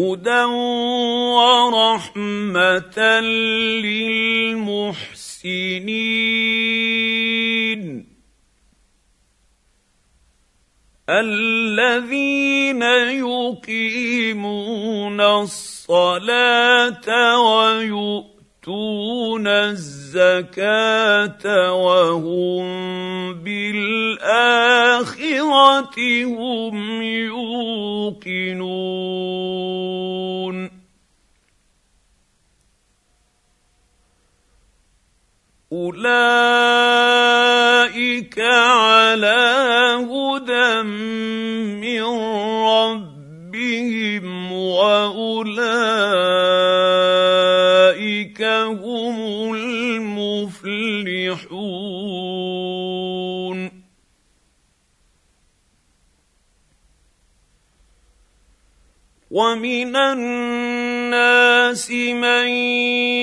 هدى ورحمه للمحسنين الذين يقيمون الصلاه ويؤتون الزكاة وهم بالآخرة هم يوقنون. أولئك على هدى من ربهم وأولئك المفلحون ومن الناس من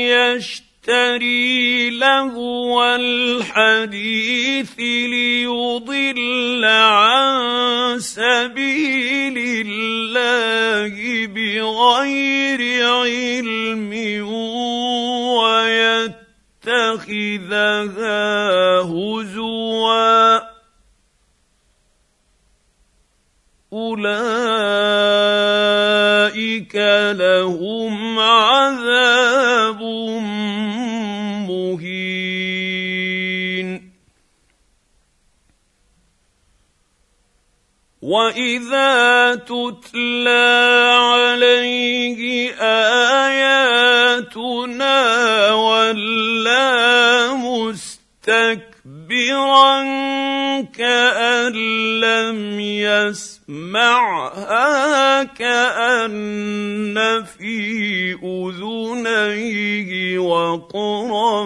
يشتري لهو الحديث ليضل عن سبيل الله بغير علم ويتخذها هزوا. أولئك لهم عذاب واذا تتلى عليه اياتنا ولى مستكبرا كان لم يسمعها كان في اذنيه وقرا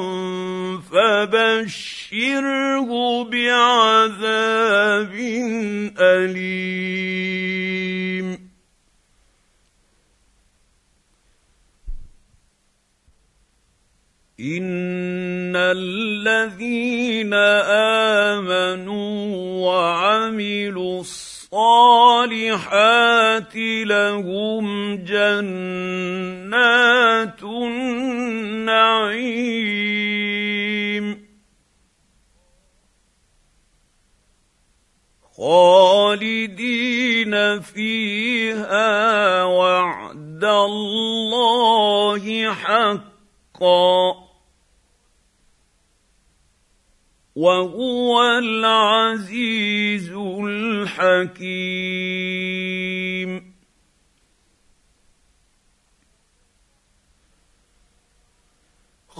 فبشره بعذاب أليم. ان الذين امنوا وعملوا الصالحات لهم جنات النعيم. خالدين فيها وعد الله حقا وهو العزيز الحكيم.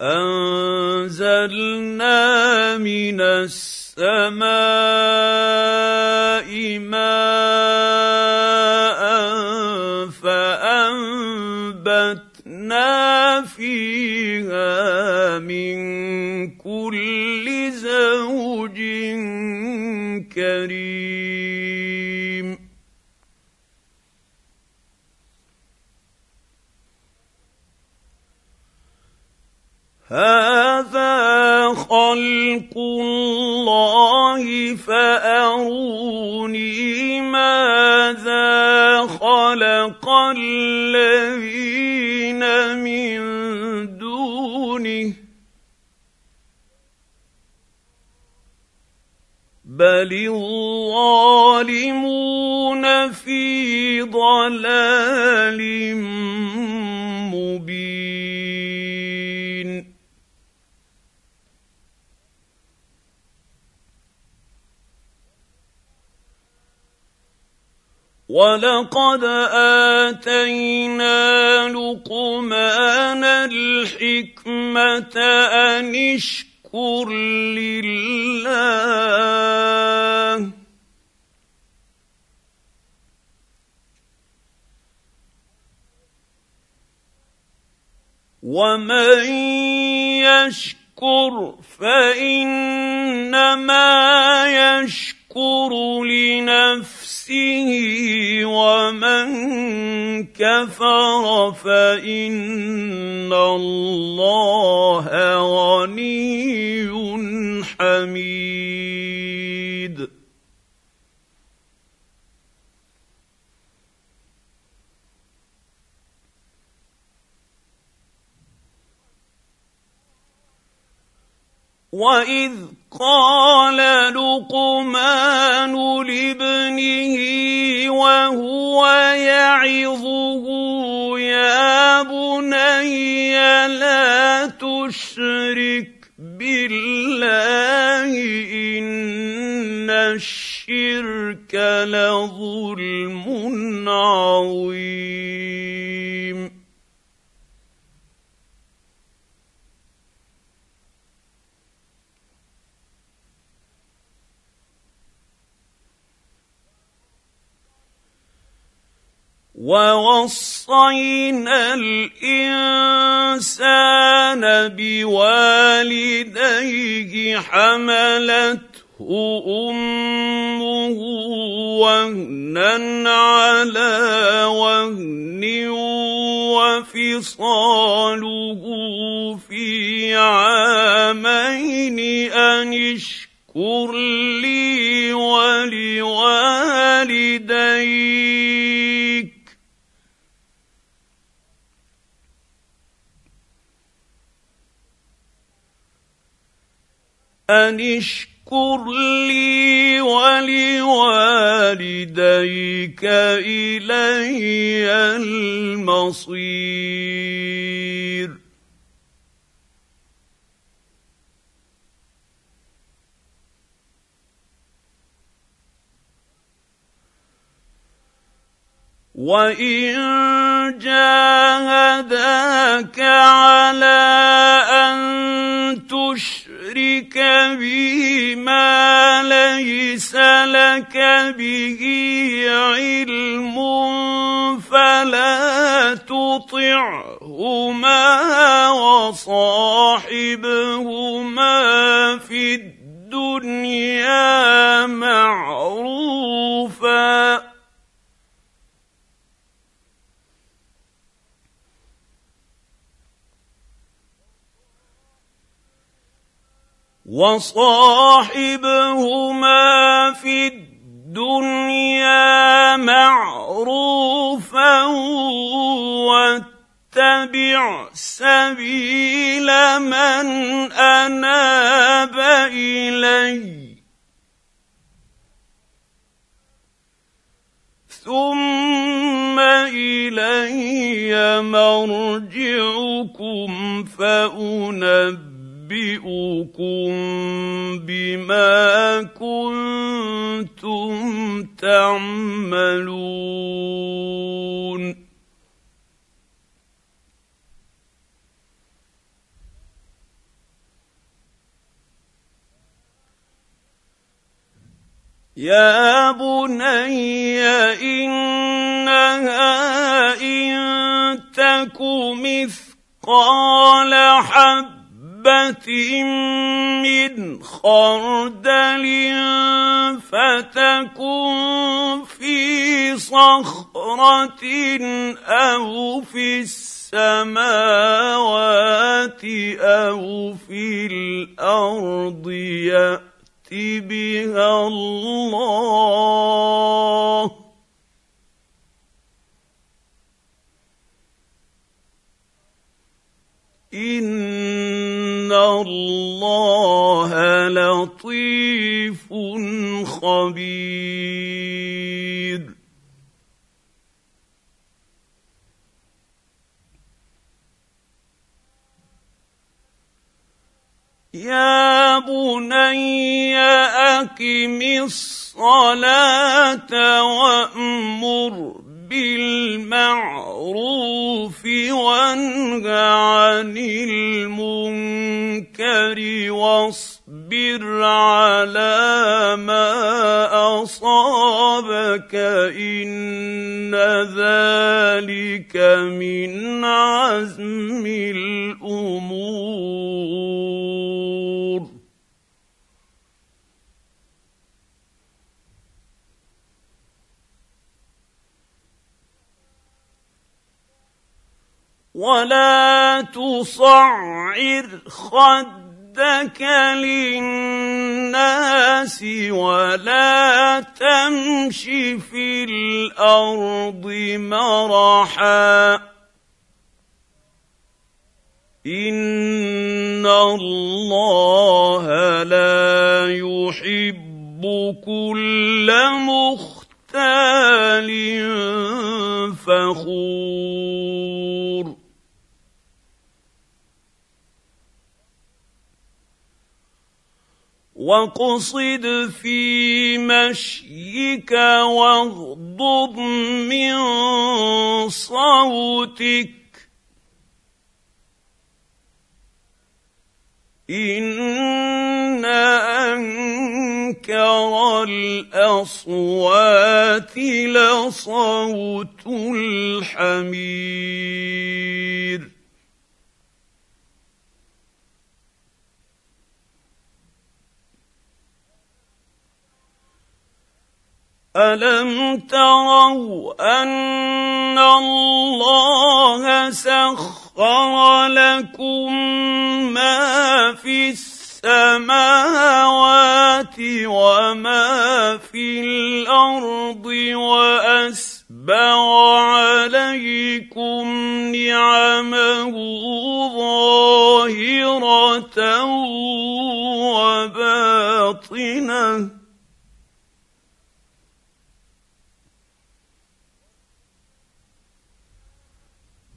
وأنزلنا من السماء ماء فأنبتنا فيها من كل زوج كريم. هذا خلق الله فأروني ماذا خلق الذين من دونه. بل الظالمون في ضلال ولقد اتينا لقمان الحكمه ان اشكر لله ومن يشكر فانما يشكر لنفسه ومن كفر فان الله غني حميد. واذ قال لقمان لابنه وهو يعظه يا بني لا تشرك بالله إن الشرك لظلم عظيم. ووصينا الإنسان بوالديه حملته أمه وهنا على وهن وفصاله في عامين أن اشكر لي ولوالديك. ان اشكر لي ولوالديك الي المصير وان جاهداك على ان تشرك بي ما ليس لك به علم فلا تطعهما وصاحبهما وصاحبهما في الدنيا معروفا واتبع سبيل من أناب الي ثم إلي مرجعكم فانبئ أنبئكم بما كنتم تعملون. يا بني انها ان تك مثقال حب حبة من خردل فتكن في صخرة أو في السماوات أو في الأرض يات بها الله إن الله لطيف خبير. يا بني أقم الصلاة وأمر بالمعروف وانه عن المنكر. واصبر على ما أصابك إن ذلك من عزم الأمور. ولا تصعر خدك للناس ولا تمش في الأرض مرحا. إن الله لا يحب كل مختال فخور. واقصد في مشيك واغضض من صوتك ان انكر الاصوات لصوت الحمير الم تروا ان الله سخر لكم ما في السماوات وما في الأرض واسبغ عليكم نعمه ظاهره وباطنه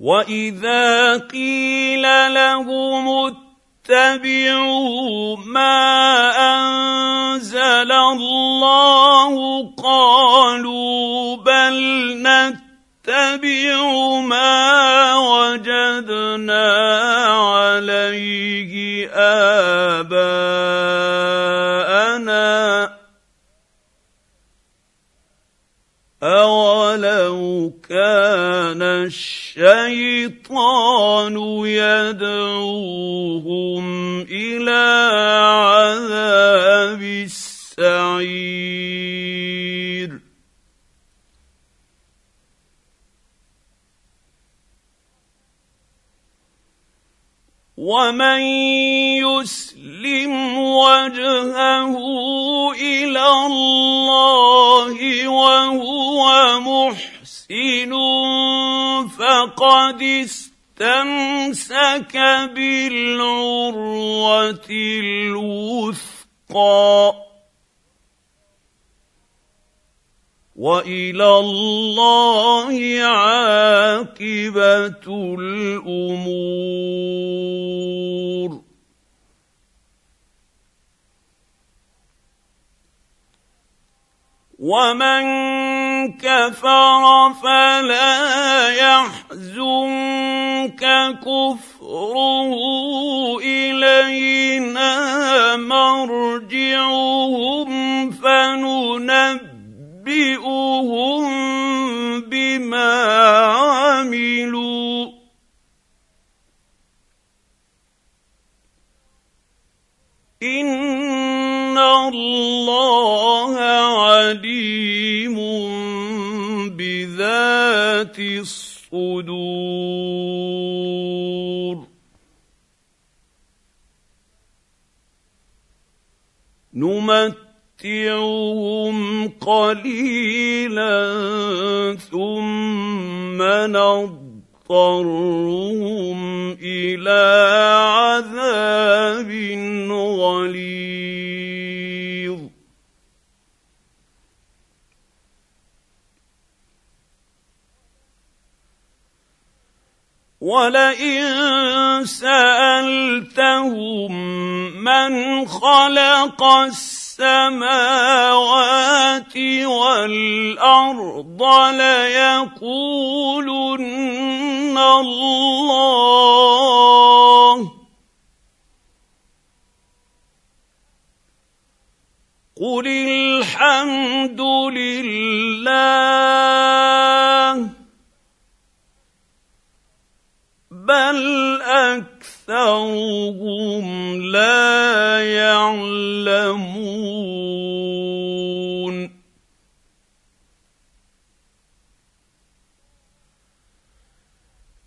واذا قيل لهم اتبعوا ما انزل الله قالوا بل نتبع ما وجدنا عليه اباءنا اولو كان الشيء الشيطان يدعوهم إلى عذاب السعير. ومن يسلم وجهه إلى الله وهو محسن فقد استمسك بالعروه الوثقى والى الله عاقبه الأمور ومن كفر فلا يحزنك كفره الينا مرجعهم فننبئهم بما بذات الصدور. نمتعهم قليلا ثم نضطرهم إلى عذاب غليظ. ولئن سألتهم من خلق السماوات والأرض ليقولن الله. قل الحمد لله. بل اكثرهم لا يعلمون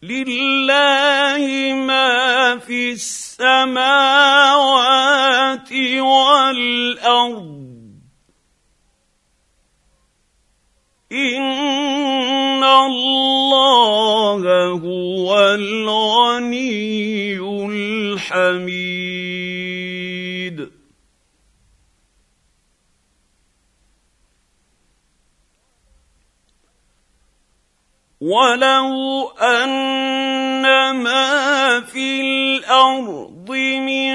لله ما في السماوات والارض ان الغني الحميد. ولو ان ما في الأرض من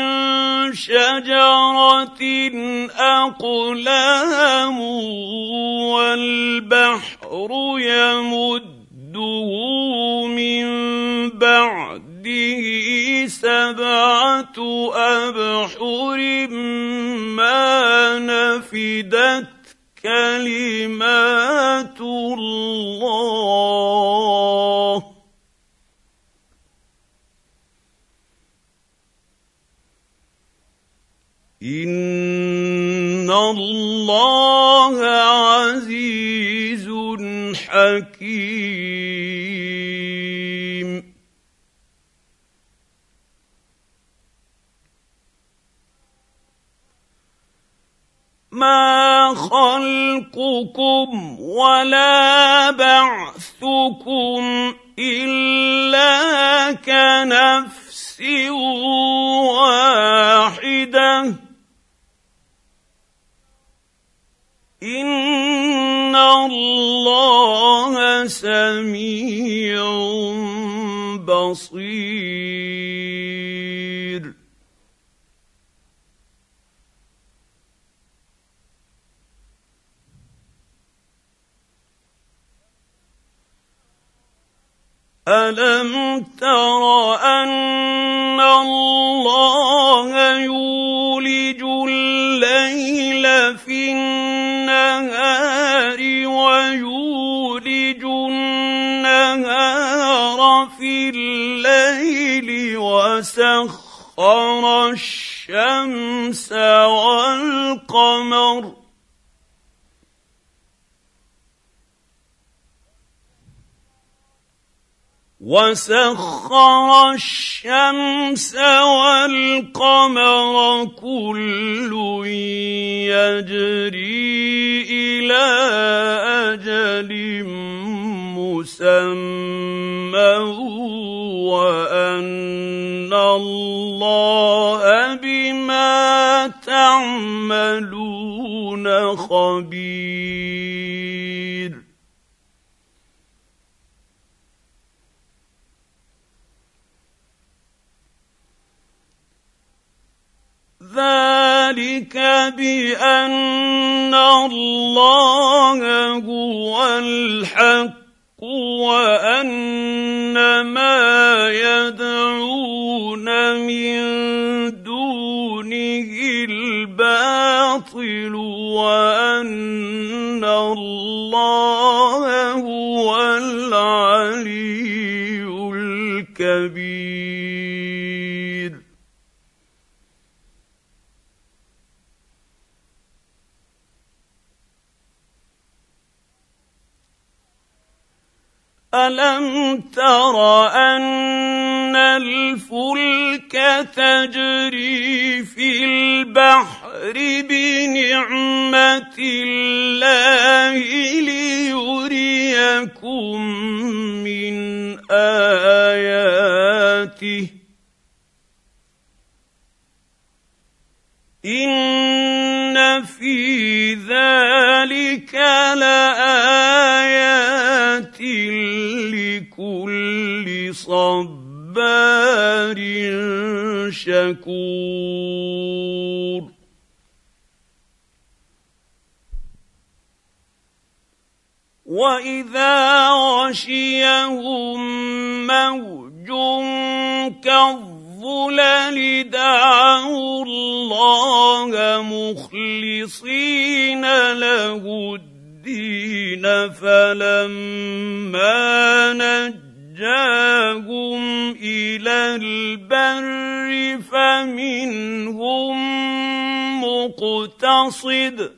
شجره اقلام والبحر يمده سبعة أبحر ما نفدت كلمات الله. إن الله عزيز حكيم. ما خلقكم ولا بعثكم الا كنفس واحدة ان الله سميع بصير الم تر ان الله يولج الليل في النهار ويولج النهار في الليل وسخر الشمس والقمر وسخر الشمس والقمر كل يجري إلى أجل مسمى وأن الله بما تعملون خبير. ذلك بأن الله هو الحق وأن ما يدعون من دونه الباطل وأن الله هو العلي الكبير. الم تر ان الفلك تجري في البحر بنعمه الله ليريكم من اياته ان في ذلك لايات لكل صبار شكور. واذا غشيهم موج كالظلل دعوا الله مخلصين له الدين فلما نجاهم إلى البر فمنهم مقتصد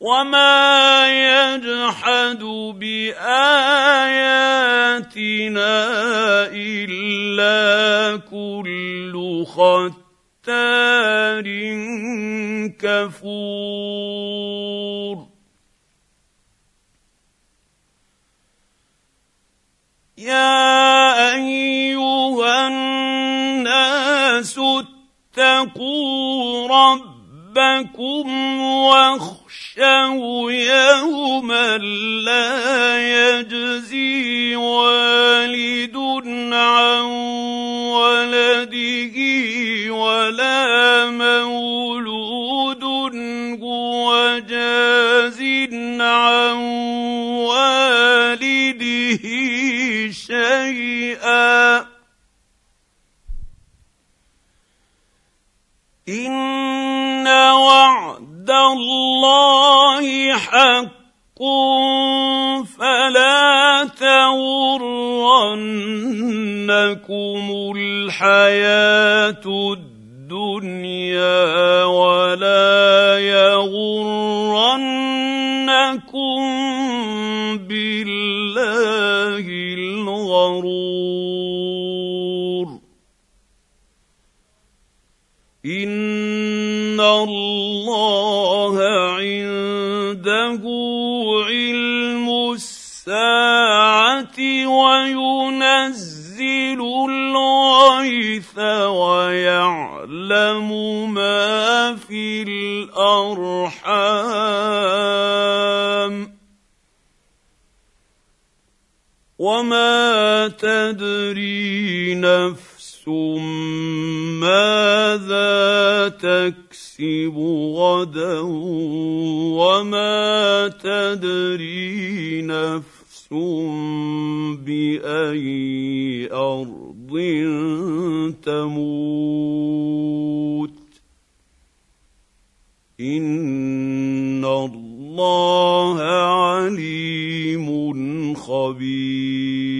وما يجحد بآياتنا إلا كل ختار كفور يا أيها الناس اتقوا ربكم واخشوا يوما لا يجزي والد عن ولده ولا مولود. هو جاز عن والده شيئا. إن وعد الله حق فلا تغرنكم الحياة الدنيا. الغيث ويعلم ما في الأرحام وما تدري نفس ماذا تكسب غدا وما تدري نفس بأي ارض تموت إن الله عليم خبير.